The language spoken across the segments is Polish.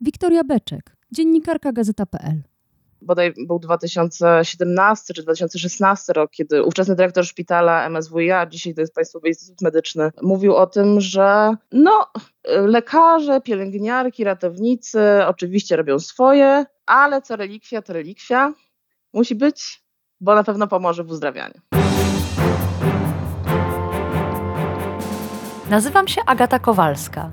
Wiktoria Beczek, dziennikarka Gazeta.pl bodaj był 2017 czy 2016 rok, kiedy ówczesny dyrektor szpitala MSWiA, dzisiaj to jest Państwowy Instytut Medyczny, mówił o tym, że no, lekarze, pielęgniarki, ratownicy oczywiście robią swoje, ale co relikwia, to relikwia musi być, bo na pewno pomoże w uzdrawianiu. Nazywam się Agata Kowalska.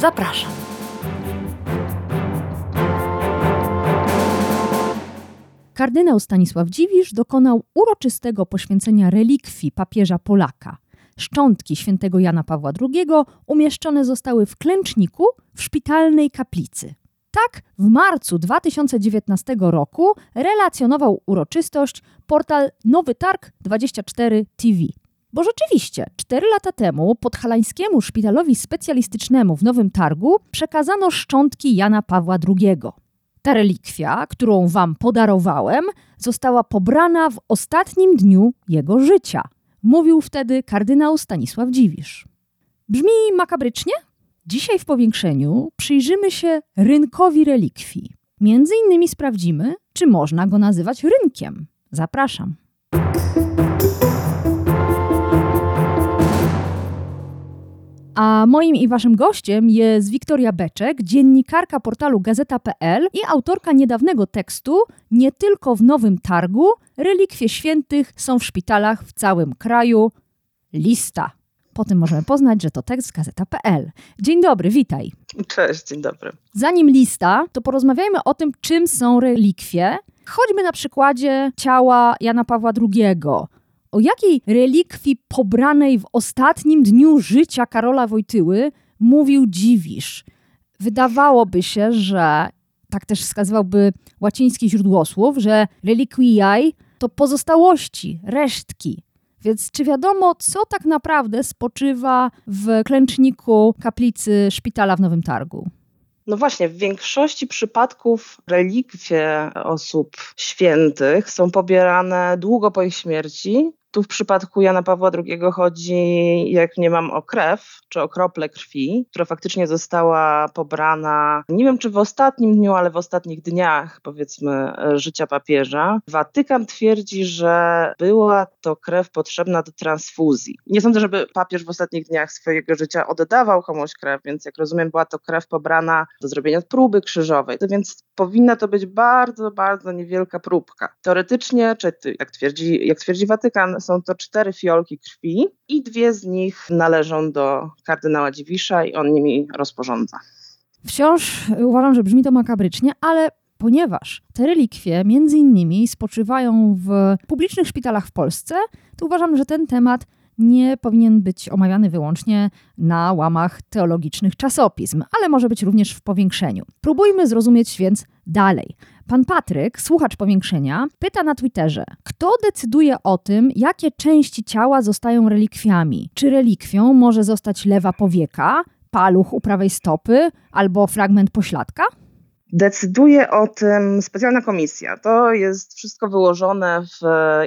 Zapraszam. Kardynał Stanisław Dziwisz dokonał uroczystego poświęcenia relikwii papieża Polaka. Szczątki świętego Jana Pawła II umieszczone zostały w klęczniku w szpitalnej kaplicy. Tak w marcu 2019 roku relacjonował uroczystość portal Nowy Targ 24 TV. Bo rzeczywiście, cztery lata temu podhalańskiemu szpitalowi specjalistycznemu w Nowym Targu przekazano szczątki Jana Pawła II. Ta relikwia, którą wam podarowałem, została pobrana w ostatnim dniu jego życia. Mówił wtedy kardynał Stanisław Dziwisz. Brzmi makabrycznie? Dzisiaj w powiększeniu przyjrzymy się rynkowi relikwii. Między innymi sprawdzimy, czy można go nazywać rynkiem. Zapraszam. A moim i waszym gościem jest Wiktoria Beczek, dziennikarka portalu gazeta.pl i autorka niedawnego tekstu Nie tylko w Nowym Targu, relikwie świętych są w szpitalach w całym kraju. Lista. Po tym możemy poznać, że to tekst z gazeta.pl. Dzień dobry, witaj. Cześć, dzień dobry. Zanim lista, to porozmawiajmy o tym, czym są relikwie. Choćby na przykładzie ciała Jana Pawła II. O jakiej relikwii pobranej w ostatnim dniu życia Karola Wojtyły mówił Dziwisz? Wydawałoby się, że tak też wskazywałby łaciński źródłosłów, że reliquiae to pozostałości, resztki. Więc czy wiadomo, co tak naprawdę spoczywa w klęczniku kaplicy szpitala w Nowym Targu? No właśnie, w większości przypadków relikwie osób świętych są pobierane długo po ich śmierci tu w przypadku Jana Pawła II chodzi, jak nie mam, o krew, czy o krople krwi, która faktycznie została pobrana, nie wiem czy w ostatnim dniu, ale w ostatnich dniach, powiedzmy, życia papieża. Watykan twierdzi, że była to krew potrzebna do transfuzji. Nie sądzę, żeby papież w ostatnich dniach swojego życia oddawał komuś krew, więc jak rozumiem, była to krew pobrana do zrobienia próby krzyżowej. Więc powinna to być bardzo, bardzo niewielka próbka. Teoretycznie, czy jak twierdzi, jak twierdzi Watykan, są to cztery fiolki krwi i dwie z nich należą do kardynała Dziwisza i on nimi rozporządza. Wciąż uważam, że brzmi to makabrycznie, ale ponieważ te relikwie między innymi spoczywają w publicznych szpitalach w Polsce, to uważam, że ten temat nie powinien być omawiany wyłącznie na łamach teologicznych czasopism, ale może być również w powiększeniu. Próbujmy zrozumieć więc dalej. Pan Patryk, słuchacz powiększenia, pyta na Twitterze, kto decyduje o tym, jakie części ciała zostają relikwiami? Czy relikwią może zostać lewa powieka, paluch u prawej stopy albo fragment pośladka? Decyduje o tym specjalna komisja. To jest wszystko wyłożone w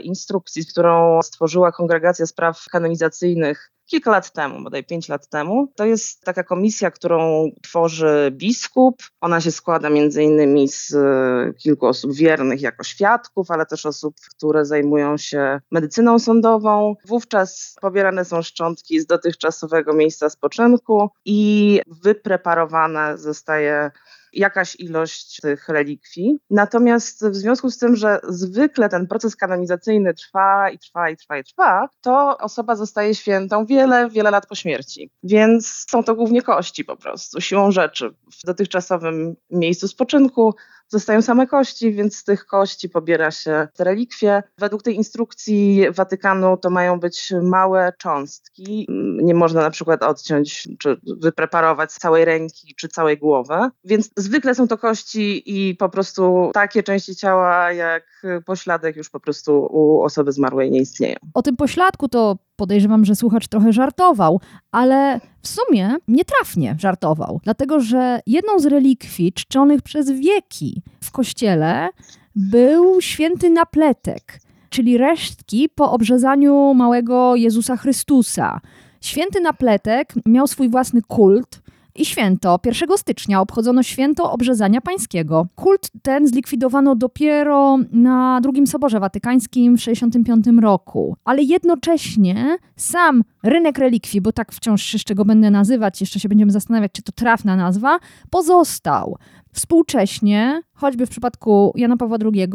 instrukcji, którą stworzyła Kongregacja Spraw Kanonizacyjnych kilka lat temu, bodaj pięć lat temu. To jest taka komisja, którą tworzy biskup. Ona się składa między innymi z e, kilku osób wiernych jako świadków, ale też osób, które zajmują się medycyną sądową. Wówczas pobierane są szczątki z dotychczasowego miejsca spoczynku i wypreparowane zostaje jakaś ilość tych relikwii. Natomiast w związku z tym, że zwykle ten proces kanonizacyjny trwa i trwa i trwa i trwa, to osoba zostaje świętą wiele, wiele lat po śmierci. Więc są to głównie kości po prostu, siłą rzeczy. W dotychczasowym miejscu spoczynku zostają same kości, więc z tych kości pobiera się te relikwie. Według tej instrukcji Watykanu to mają być małe cząstki. nie można na przykład odciąć czy wypreparować całej ręki czy całej głowy. Więc zwykle są to kości i po prostu takie części ciała jak pośladek już po prostu u osoby zmarłej nie istnieją. O tym pośladku to podejrzewam, że słuchacz trochę żartował, ale w sumie nietrafnie żartował, dlatego że jedną z relikwii czczonych przez wieki w kościele był święty napletek, czyli resztki po obrzezaniu małego Jezusa Chrystusa. Święty napletek miał swój własny kult, i święto. 1 stycznia obchodzono święto obrzezania pańskiego. Kult ten zlikwidowano dopiero na II Soborze Watykańskim w 65 roku. Ale jednocześnie sam rynek relikwii, bo tak wciąż jeszcze go będę nazywać, jeszcze się będziemy zastanawiać, czy to trafna nazwa, pozostał. Współcześnie, choćby w przypadku Jana Pawła II,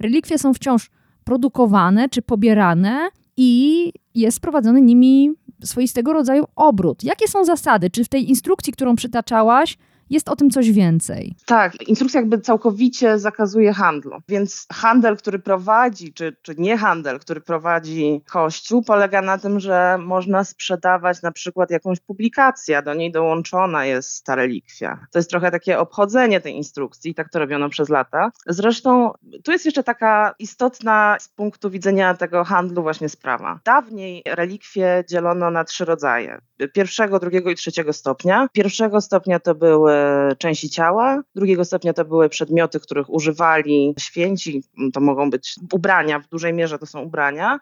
relikwie są wciąż produkowane czy pobierane i jest prowadzony nimi swoistego rodzaju obrót. Jakie są zasady? Czy w tej instrukcji, którą przytaczałaś, jest o tym coś więcej. Tak, instrukcja jakby całkowicie zakazuje handlu, więc handel, który prowadzi, czy, czy nie handel, który prowadzi Kościół, polega na tym, że można sprzedawać na przykład jakąś publikację, do niej dołączona jest ta relikwia. To jest trochę takie obchodzenie tej instrukcji, tak to robiono przez lata. Zresztą tu jest jeszcze taka istotna z punktu widzenia tego handlu właśnie sprawa. Dawniej relikwie dzielono na trzy rodzaje. Pierwszego, drugiego i trzeciego stopnia. Pierwszego stopnia to były części ciała, drugiego stopnia to były przedmioty, których używali święci, to mogą być ubrania, w dużej mierze to są ubrania,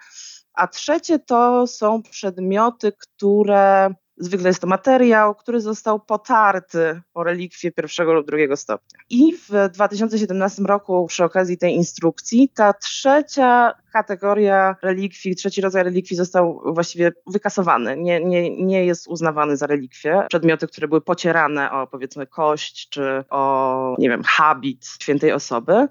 a trzecie to są przedmioty, które Zwykle jest to materiał, który został potarty o relikwie pierwszego lub drugiego stopnia. I w 2017 roku przy okazji tej instrukcji ta trzecia kategoria relikwii, trzeci rodzaj relikwii został właściwie wykasowany. Nie, nie, nie jest uznawany za relikwie. Przedmioty, które były pocierane o powiedzmy kość czy o, nie wiem, habit świętej osoby.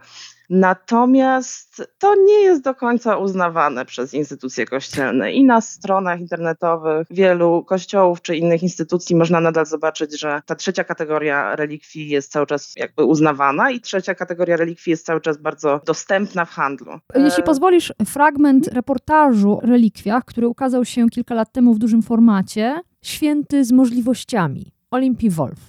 Natomiast to nie jest do końca uznawane przez instytucje kościelne i na stronach internetowych wielu kościołów czy innych instytucji można nadal zobaczyć, że ta trzecia kategoria relikwii jest cały czas jakby uznawana i trzecia kategoria relikwii jest cały czas bardzo dostępna w handlu. Jeśli pozwolisz, fragment reportażu o relikwiach, który ukazał się kilka lat temu w dużym formacie, Święty z możliwościami, Olimpii Wolf.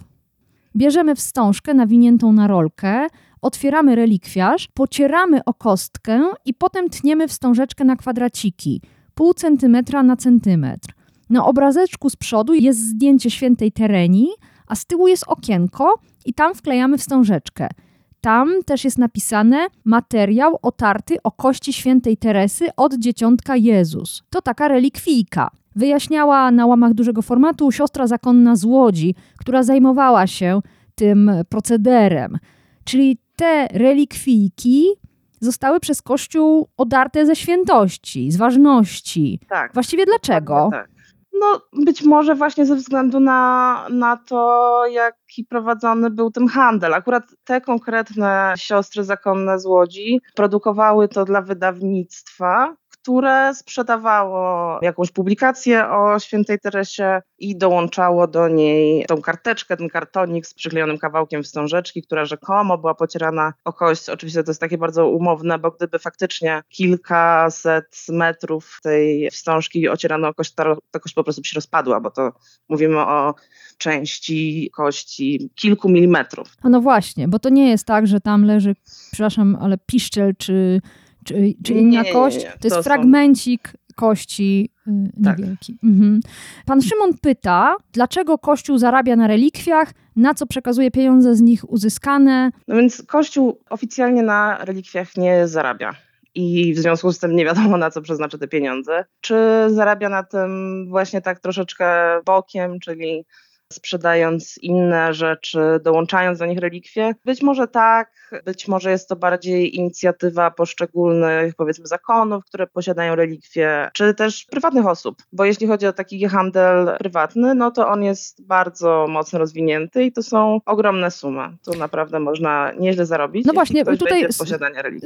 Bierzemy wstążkę nawiniętą na rolkę, otwieramy relikwiarz, pocieramy o kostkę i potem tniemy wstążeczkę na kwadraciki, pół centymetra na centymetr. Na obrazeczku z przodu jest zdjęcie świętej Tereni, a z tyłu jest okienko i tam wklejamy wstążeczkę. Tam też jest napisane materiał otarty o kości świętej Teresy od dzieciątka Jezus. To taka relikwijka. Wyjaśniała na łamach dużego formatu siostra zakonna z Łodzi, która zajmowała się tym procederem. Czyli te relikwijki zostały przez Kościół odarte ze świętości, z ważności. Tak. Właściwie dlaczego? Tak. No, być może właśnie ze względu na, na to, jaki prowadzony był tym handel. Akurat te konkretne siostry zakonne z Łodzi produkowały to dla wydawnictwa, które sprzedawało jakąś publikację o świętej Teresie i dołączało do niej tą karteczkę, ten kartonik z przyklejonym kawałkiem wstążeczki, która rzekomo była pocierana o kość. Oczywiście to jest takie bardzo umowne, bo gdyby faktycznie kilkaset metrów tej wstążki ocierano o kość, ta kość po prostu by się rozpadła, bo to mówimy o części kości kilku milimetrów. A no właśnie, bo to nie jest tak, że tam leży, przepraszam, ale piszczel czy czy, czy inna nie, kość, nie, nie, to jest to fragmencik są... kości y, tak. niewielki. Mhm. Pan Szymon pyta, dlaczego Kościół zarabia na relikwiach, na co przekazuje pieniądze z nich uzyskane? No więc Kościół oficjalnie na relikwiach nie zarabia i w związku z tym nie wiadomo na co przeznaczy te pieniądze. Czy zarabia na tym właśnie tak troszeczkę bokiem, czyli sprzedając inne rzeczy, dołączając do nich relikwie? Być może tak, być może jest to bardziej inicjatywa poszczególnych, powiedzmy, zakonów, które posiadają relikwie, czy też prywatnych osób, bo jeśli chodzi o taki handel prywatny, no to on jest bardzo mocno rozwinięty i to są ogromne sumy. Tu naprawdę można nieźle zarobić. No właśnie, tutaj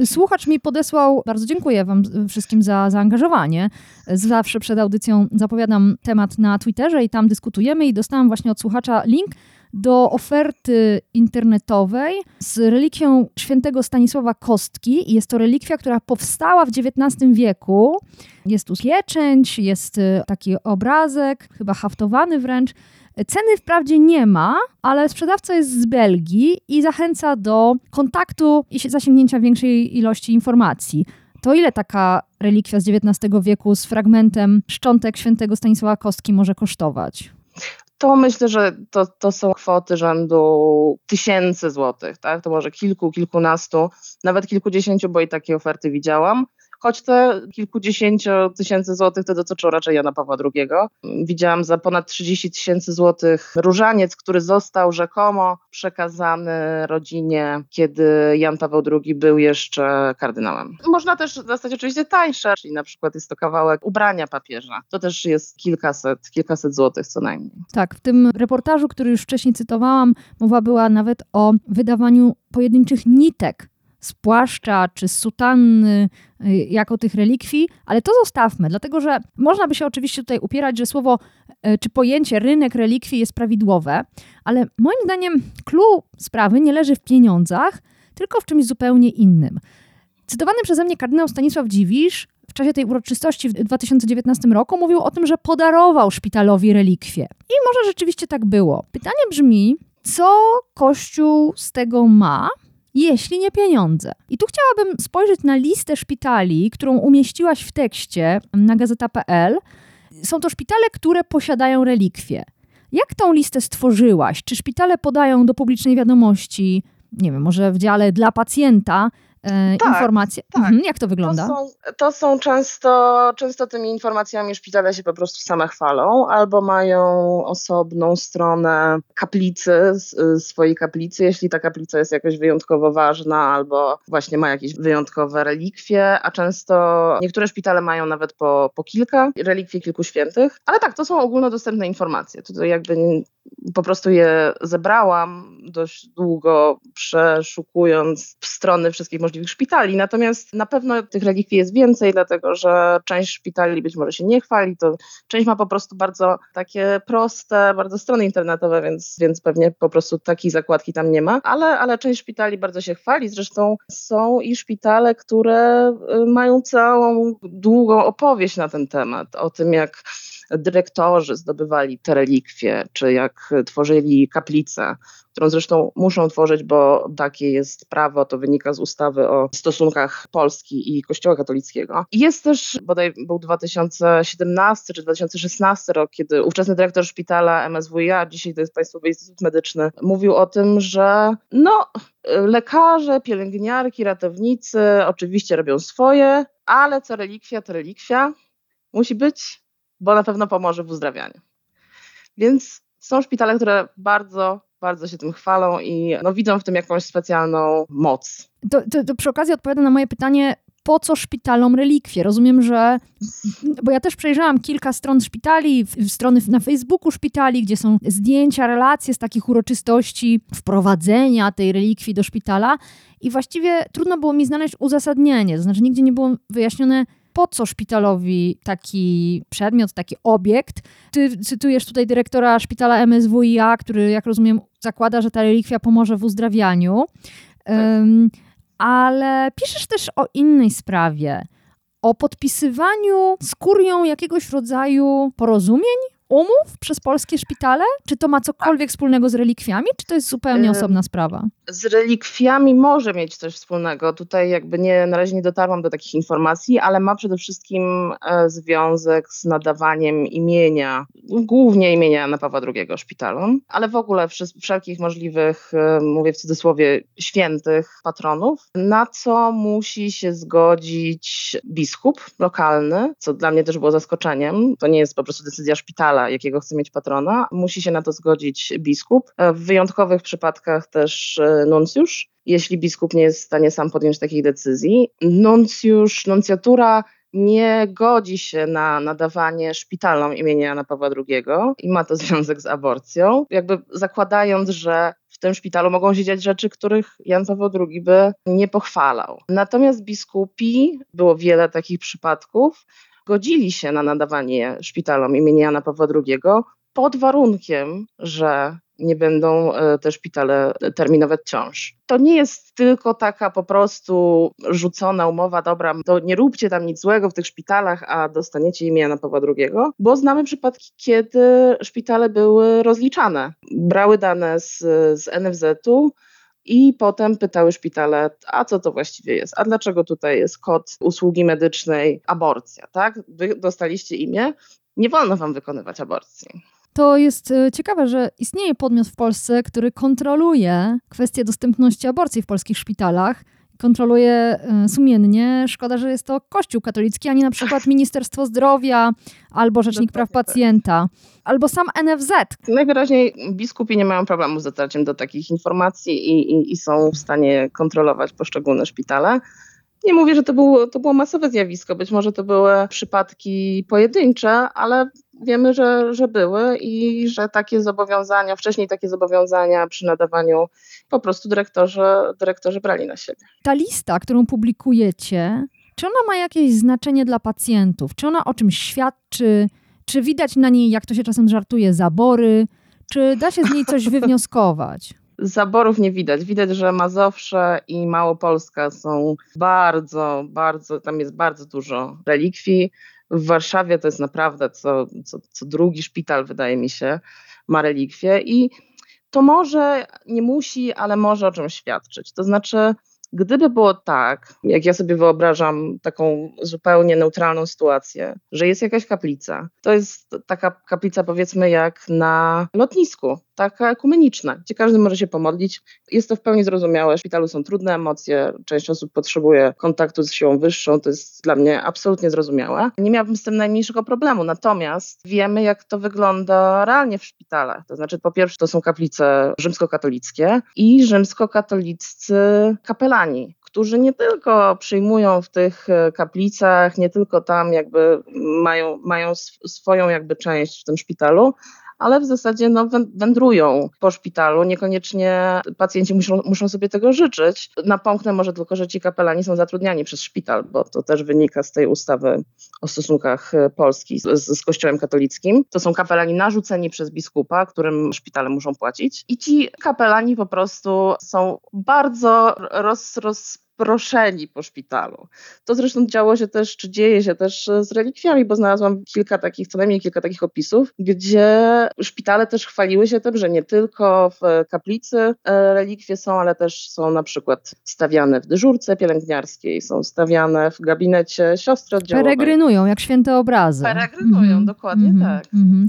słuchacz mi podesłał, bardzo dziękuję Wam wszystkim za zaangażowanie. Zawsze przed audycją zapowiadam temat na Twitterze i tam dyskutujemy i dostałam właśnie od słuchacza link do oferty internetowej z relikwią świętego Stanisława Kostki. Jest to relikwia, która powstała w XIX wieku. Jest tu pieczęć, jest y, taki obrazek, chyba haftowany wręcz. Ceny wprawdzie nie ma, ale sprzedawca jest z Belgii i zachęca do kontaktu i zasięgnięcia większej ilości informacji. To ile taka relikwia z XIX wieku z fragmentem szczątek świętego Stanisława Kostki może kosztować? To myślę, że to, to są kwoty rzędu tysięcy złotych, tak? To może kilku, kilkunastu, nawet kilkudziesięciu, bo i takie oferty widziałam choć te kilkudziesięciu tysięcy złotych to dotyczą raczej Jana Pawła II. Widziałam za ponad 30 tysięcy złotych różaniec, który został rzekomo przekazany rodzinie, kiedy Jan Paweł II był jeszcze kardynałem. Można też dostać oczywiście tańsze, czyli na przykład jest to kawałek ubrania papieża. To też jest kilkaset, kilkaset złotych co najmniej. Tak, w tym reportażu, który już wcześniej cytowałam, mowa była nawet o wydawaniu pojedynczych nitek z płaszcza czy z sutanny y, jako tych relikwii, ale to zostawmy, dlatego że można by się oczywiście tutaj upierać, że słowo y, czy pojęcie rynek relikwii jest prawidłowe, ale moim zdaniem clue sprawy nie leży w pieniądzach, tylko w czymś zupełnie innym. Cytowany przeze mnie kardynał Stanisław Dziwisz w czasie tej uroczystości w 2019 roku mówił o tym, że podarował szpitalowi relikwie. I może rzeczywiście tak było. Pytanie brzmi, co Kościół z tego ma, jeśli nie pieniądze. I tu chciałabym spojrzeć na listę szpitali, którą umieściłaś w tekście na gazeta.pl. Są to szpitale, które posiadają relikwie. Jak tą listę stworzyłaś? Czy szpitale podają do publicznej wiadomości, nie wiem, może w dziale dla pacjenta, tak, informacje. Tak. Mhm, jak to wygląda? To są, to są, często, często tymi informacjami szpitale się po prostu same chwalą, albo mają osobną stronę kaplicy, swojej kaplicy, jeśli ta kaplica jest jakoś wyjątkowo ważna, albo właśnie ma jakieś wyjątkowe relikwie, a często niektóre szpitale mają nawet po, po kilka relikwii kilku świętych. Ale tak, to są ogólnodostępne informacje. Tutaj jakby po prostu je zebrałam dość długo, przeszukując strony wszystkich możliwych szpitali. Natomiast na pewno tych relikwii jest więcej, dlatego że część szpitali być może się nie chwali, to część ma po prostu bardzo takie proste, bardzo strony internetowe, więc, więc pewnie po prostu takiej zakładki tam nie ma, ale, ale część szpitali bardzo się chwali. Zresztą są i szpitale, które y, mają całą długą opowieść na ten temat, o tym jak dyrektorzy zdobywali te relikwie, czy jak tworzyli kaplicę, którą zresztą muszą tworzyć, bo takie jest prawo, to wynika z ustawy o stosunkach Polski i Kościoła katolickiego. Jest też, bodaj był 2017 czy 2016 rok, kiedy ówczesny dyrektor szpitala MSWiA, dzisiaj to jest Państwowy Instytut Medyczny, mówił o tym, że no, lekarze, pielęgniarki, ratownicy oczywiście robią swoje, ale co relikwia, to relikwia. Musi być bo na pewno pomoże w uzdrawianiu. Więc są szpitale, które bardzo, bardzo się tym chwalą i no, widzą w tym jakąś specjalną moc. To, to, to przy okazji odpowiada na moje pytanie, po co szpitalom relikwie? Rozumiem, że. Bo ja też przejrzałam kilka stron szpitali, strony na Facebooku szpitali, gdzie są zdjęcia, relacje z takich uroczystości, wprowadzenia tej relikwii do szpitala. I właściwie trudno było mi znaleźć uzasadnienie. To znaczy, nigdzie nie było wyjaśnione, po co szpitalowi taki przedmiot, taki obiekt. Ty cytujesz tutaj dyrektora szpitala MSWiA, który, jak rozumiem, zakłada, że ta relikwia pomoże w uzdrawianiu. Tak. Um, ale piszesz też o innej sprawie. O podpisywaniu z kurią jakiegoś rodzaju porozumień umów przez polskie szpitale? Czy to ma cokolwiek wspólnego z relikwiami, czy to jest zupełnie osobna sprawa? Z relikwiami może mieć coś wspólnego. Tutaj jakby nie, na razie nie dotarłam do takich informacji, ale ma przede wszystkim e, związek z nadawaniem imienia, głównie imienia na Pawła II szpitalom, ale w ogóle wszelkich możliwych, e, mówię w cudzysłowie, świętych patronów, na co musi się zgodzić biskup lokalny, co dla mnie też było zaskoczeniem. To nie jest po prostu decyzja szpitala, jakiego chce mieć patrona. Musi się na to zgodzić biskup. W wyjątkowych przypadkach też e, nuncjusz, jeśli biskup nie jest w stanie sam podjąć takiej decyzji. Nuncjusz, nuncjatura nie godzi się na nadawanie szpitalom imienia Jana Pawła II i ma to związek z aborcją, jakby zakładając, że w tym szpitalu mogą się dziać rzeczy, których Jan Paweł II by nie pochwalał. Natomiast biskupi, było wiele takich przypadków, godzili się na nadawanie szpitalom imienia Jana Pawła II pod warunkiem, że nie będą e, te szpitale terminowe ciąż. To nie jest tylko taka po prostu rzucona umowa, dobra, to nie róbcie tam nic złego w tych szpitalach, a dostaniecie imię Jana Pawła II, bo znamy przypadki, kiedy szpitale były rozliczane. Brały dane z, z NFZ-u, i potem pytały szpitale, a co to właściwie jest? A dlaczego tutaj jest kod usługi medycznej aborcja, tak? Wy dostaliście imię, nie wolno wam wykonywać aborcji. To jest e, ciekawe, że istnieje podmiot w Polsce, który kontroluje kwestię dostępności aborcji w polskich szpitalach. Kontroluje e, sumiennie. Szkoda, że jest to Kościół katolicki, a nie na przykład Ministerstwo Zdrowia albo Rzecznik Praw tak. Pacjenta, albo sam NFZ. Najwyraźniej biskupi nie mają problemu z dotarciem do takich informacji i, i, i są w stanie kontrolować poszczególne szpitale. Nie mówię, że to było, to było masowe zjawisko, być może to były przypadki pojedyncze, ale wiemy, że, że były i że takie zobowiązania, wcześniej takie zobowiązania przy nadawaniu po prostu dyrektorzy, dyrektorzy brali na siebie. Ta lista, którą publikujecie, czy ona ma jakieś znaczenie dla pacjentów? Czy ona o czymś świadczy? Czy widać na niej, jak to się czasem żartuje, zabory? Czy da się z niej coś wywnioskować? Zaborów nie widać. Widać, że Mazowsze i Małopolska są bardzo, bardzo, tam jest bardzo dużo relikwii. W Warszawie to jest naprawdę co, co, co drugi szpital, wydaje mi się, ma relikwie i to może, nie musi, ale może o czymś świadczyć. To znaczy, Gdyby było tak, jak ja sobie wyobrażam taką zupełnie neutralną sytuację, że jest jakaś kaplica, to jest taka kaplica powiedzmy jak na lotnisku, taka ekumeniczna, gdzie każdy może się pomodlić. Jest to w pełni zrozumiałe. W szpitalu są trudne emocje, część osób potrzebuje kontaktu z siłą wyższą, to jest dla mnie absolutnie zrozumiałe. Nie miałabym z tym najmniejszego problemu, natomiast wiemy, jak to wygląda realnie w szpitalach. To znaczy, po pierwsze, to są kaplice rzymskokatolickie i rzymskokatoliccy kapelani, którzy nie tylko przyjmują w tych e, kaplicach, nie tylko tam jakby mają, mają swoją jakby część w tym szpitalu, ale w zasadzie no, wędrują po szpitalu. Niekoniecznie pacjenci muszą, muszą sobie tego życzyć. Napomknę może tylko, że ci kapelani są zatrudniani przez szpital, bo to też wynika z tej ustawy o stosunkach e, Polski z, z Kościołem katolickim. To są kapelani narzuceni przez biskupa, którym szpitale muszą płacić. I ci kapelani po prostu są bardzo roz, proszeni po szpitalu. To zresztą działo się też, czy dzieje się też z relikwiami, bo znalazłam kilka takich, co najmniej kilka takich opisów, gdzie szpitale też chwaliły się tym, że nie tylko w kaplicy e, relikwie są, ale też są na przykład stawiane w dyżurce pielęgniarskiej, są stawiane w gabinecie siostry oddziałowej. Peregrynują, jak święte obrazy. Peregrynują, -hmm. dokładnie -hmm. tak. -hmm.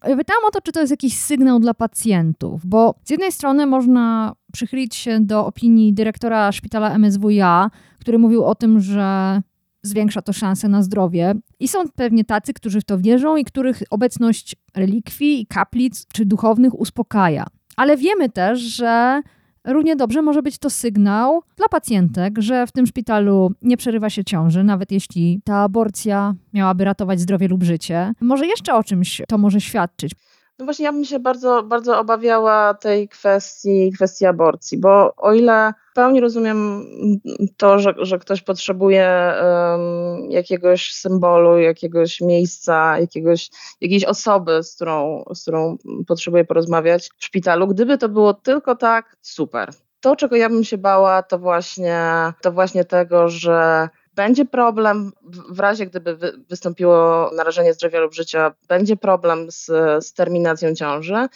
Pytałam o to, czy to jest jakiś sygnał dla pacjentów, bo z jednej strony można przychylić się do opinii dyrektora szpitala MSWiA, który mówił o tym, że zwiększa to szanse na zdrowie. I są pewnie tacy, którzy w to wierzą i których obecność relikwii, kaplic czy duchownych uspokaja. Ale wiemy też, że Równie dobrze może być to sygnał dla pacjentek, że w tym szpitalu nie przerywa się ciąży, nawet jeśli ta aborcja miałaby ratować zdrowie lub życie. Może jeszcze o czymś to może świadczyć. No właśnie, ja bym się bardzo, bardzo obawiała tej kwestii, kwestii aborcji, bo o ile w pełni rozumiem to, że, że ktoś potrzebuje um, jakiegoś symbolu, jakiegoś miejsca, jakiegoś, jakiejś osoby, z którą, z którą potrzebuje porozmawiać w szpitalu, gdyby to było tylko tak, super. To, czego ja bym się bała, to właśnie, to właśnie tego, że będzie problem w razie, gdyby wystąpiło narażenie zdrowia lub życia, będzie problem z, z terminacją ciąży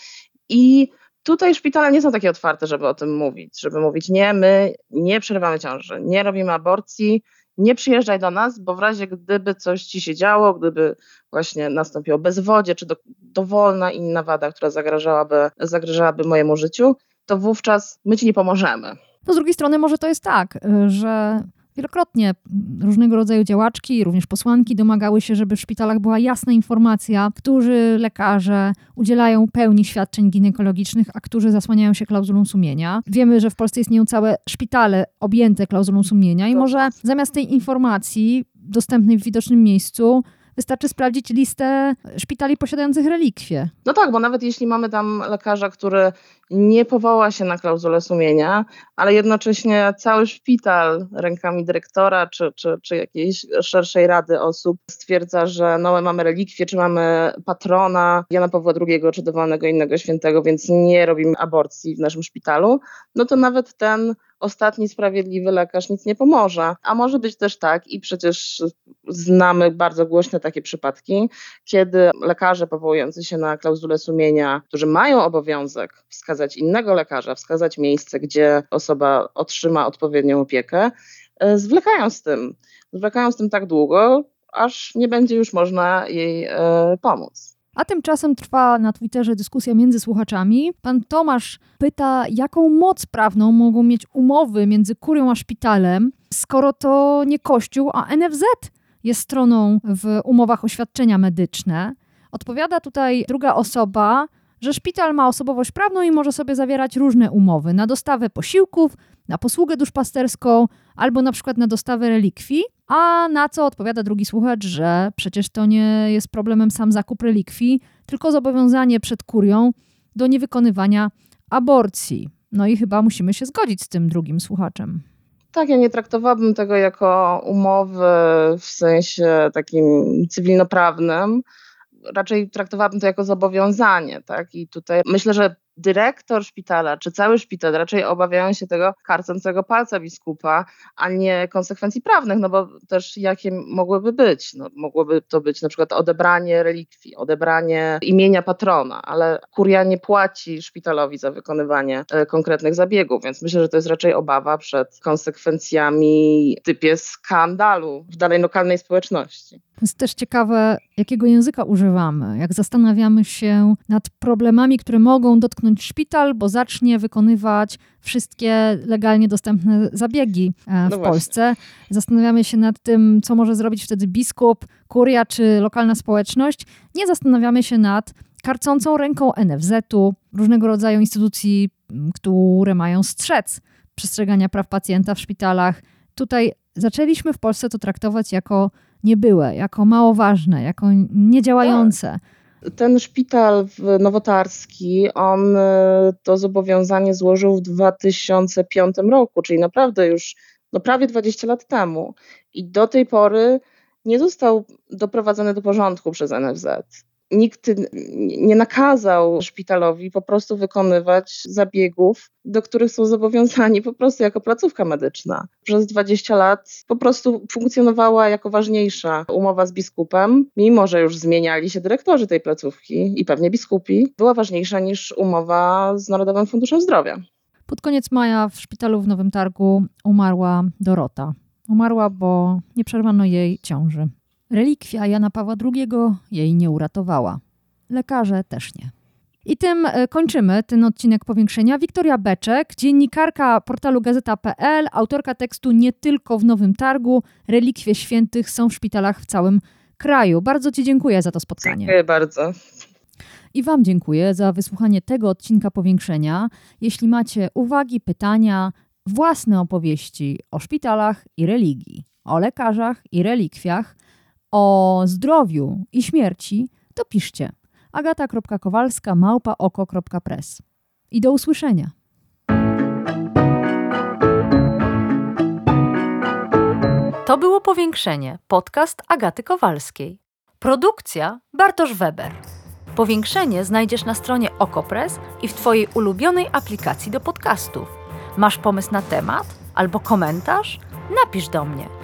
i tutaj szpitale nie są takie otwarte, żeby o tym mówić, żeby mówić nie, my nie przerywamy ciąży, nie robimy aborcji, nie przyjeżdżaj do nas, bo w razie gdyby coś ci się działo, gdyby właśnie nastąpiło bezwodzie czy do, dowolna inna wada, która zagrażałaby, zagrażałaby mojemu życiu, to wówczas my ci nie pomożemy. No z drugiej strony może to jest tak, że Wielokrotnie różnego rodzaju działaczki, również posłanki domagały się, żeby w szpitalach była jasna informacja, którzy lekarze udzielają pełni świadczeń ginekologicznych, a którzy zasłaniają się klauzulą sumienia. Wiemy, że w Polsce istnieją całe szpitale objęte klauzulą sumienia i może zamiast tej informacji dostępnej w widocznym miejscu Wystarczy sprawdzić listę szpitali posiadających relikwie. No tak, bo nawet jeśli mamy tam lekarza, który nie powoła się na klauzulę sumienia, ale jednocześnie cały szpital rękami dyrektora czy, czy, czy jakiejś szerszej rady osób stwierdza, że no, my mamy relikwie, czy mamy patrona Jana Pawła II, czy dowolnego innego świętego, więc nie robimy aborcji w naszym szpitalu, no to nawet ten ostatni sprawiedliwy lekarz nic nie pomoże. A może być też tak, i przecież znamy bardzo głośne takie przypadki, kiedy lekarze powołujący się na klauzulę sumienia, którzy mają obowiązek wskazać innego lekarza, wskazać miejsce, gdzie osoba otrzyma odpowiednią opiekę, e, zwlekają z tym. Zwlekają z tym tak długo, aż nie będzie już można jej e, pomóc. A tymczasem trwa na Twitterze dyskusja między słuchaczami. Pan Tomasz pyta, jaką moc prawną mogą mieć umowy między kurią a szpitalem, skoro to nie Kościół, a NFZ jest stroną w umowach o świadczenia medyczne. Odpowiada tutaj druga osoba, że szpital ma osobowość prawną i może sobie zawierać różne umowy na dostawę posiłków, na posługę duszpasterską albo na przykład na dostawę relikwii. A na co odpowiada drugi słuchacz, że przecież to nie jest problemem sam zakup relikwii, tylko zobowiązanie przed kurią do niewykonywania aborcji. No i chyba musimy się zgodzić z tym drugim słuchaczem. Tak, ja nie traktowałabym tego jako umowy w sensie takim cywilnoprawnym. Raczej traktowałabym to jako zobowiązanie, tak? I tutaj myślę, że dyrektor szpitala czy cały szpital raczej obawiają się tego karcącego palca biskupa, a nie konsekwencji prawnych, no bo też jakie mogłyby być? No, mogłoby to być na przykład odebranie relikwii, odebranie imienia patrona, ale kuria nie płaci szpitalowi za wykonywanie e, konkretnych zabiegów, więc myślę, że to jest raczej obawa przed konsekwencjami typie skandalu w dalej lokalnej społeczności. To jest też ciekawe, jakiego języka używamy, jak zastanawiamy się nad problemami, które mogą dotknąć szpital, bo zacznie wykonywać wszystkie legalnie dostępne zabiegi e, w no Polsce. Zastanawiamy się nad tym, co może zrobić wtedy biskup, kuria czy lokalna społeczność. Nie zastanawiamy się nad karcącą ręką NFZ-u, różnego rodzaju instytucji, które mają strzec przestrzegania praw pacjenta w szpitalach. Tutaj zaczęliśmy w Polsce to traktować jako niebyłe, jako mało ważne, jako niedziałające. Ten szpital nowotarski, on e, to zobowiązanie złożył w 2005 roku, czyli naprawdę już no prawie 20 lat temu. I do tej pory nie został doprowadzony do porządku przez NFZ nikt nie nakazał szpitalowi po prostu wykonywać zabiegów, do których są zobowiązani po prostu jako placówka medyczna. Przez 20 lat po prostu funkcjonowała jako ważniejsza umowa z biskupem, mimo że już zmieniali się dyrektorzy tej placówki i pewnie biskupi, była ważniejsza niż umowa z Narodowym Funduszem Zdrowia. Pod koniec maja w szpitalu w Nowym Targu umarła Dorota. Umarła, bo nie przerwano jej ciąży. Relikwia Jana Pawła II jej nie uratowała. Lekarze też nie. I tym e, kończymy ten odcinek powiększenia. Wiktoria Beczek, dziennikarka portalu gazeta.pl, autorka tekstu Nie tylko w Nowym Targu. Relikwie świętych są w szpitalach w całym kraju. Bardzo Ci dziękuję za to spotkanie. Dziękuję bardzo. I Wam dziękuję za wysłuchanie tego odcinka powiększenia. Jeśli macie uwagi, pytania, własne opowieści o szpitalach i religii, o lekarzach i relikwiach, o zdrowiu i śmierci, to piszcie agata.kowalska małpa oko.press. I do usłyszenia. To było Powiększenie, podcast Agaty Kowalskiej. Produkcja Bartosz Weber. Powiększenie znajdziesz na stronie Okopres i w Twojej ulubionej aplikacji do podcastów. Masz pomysł na temat albo komentarz? Napisz do mnie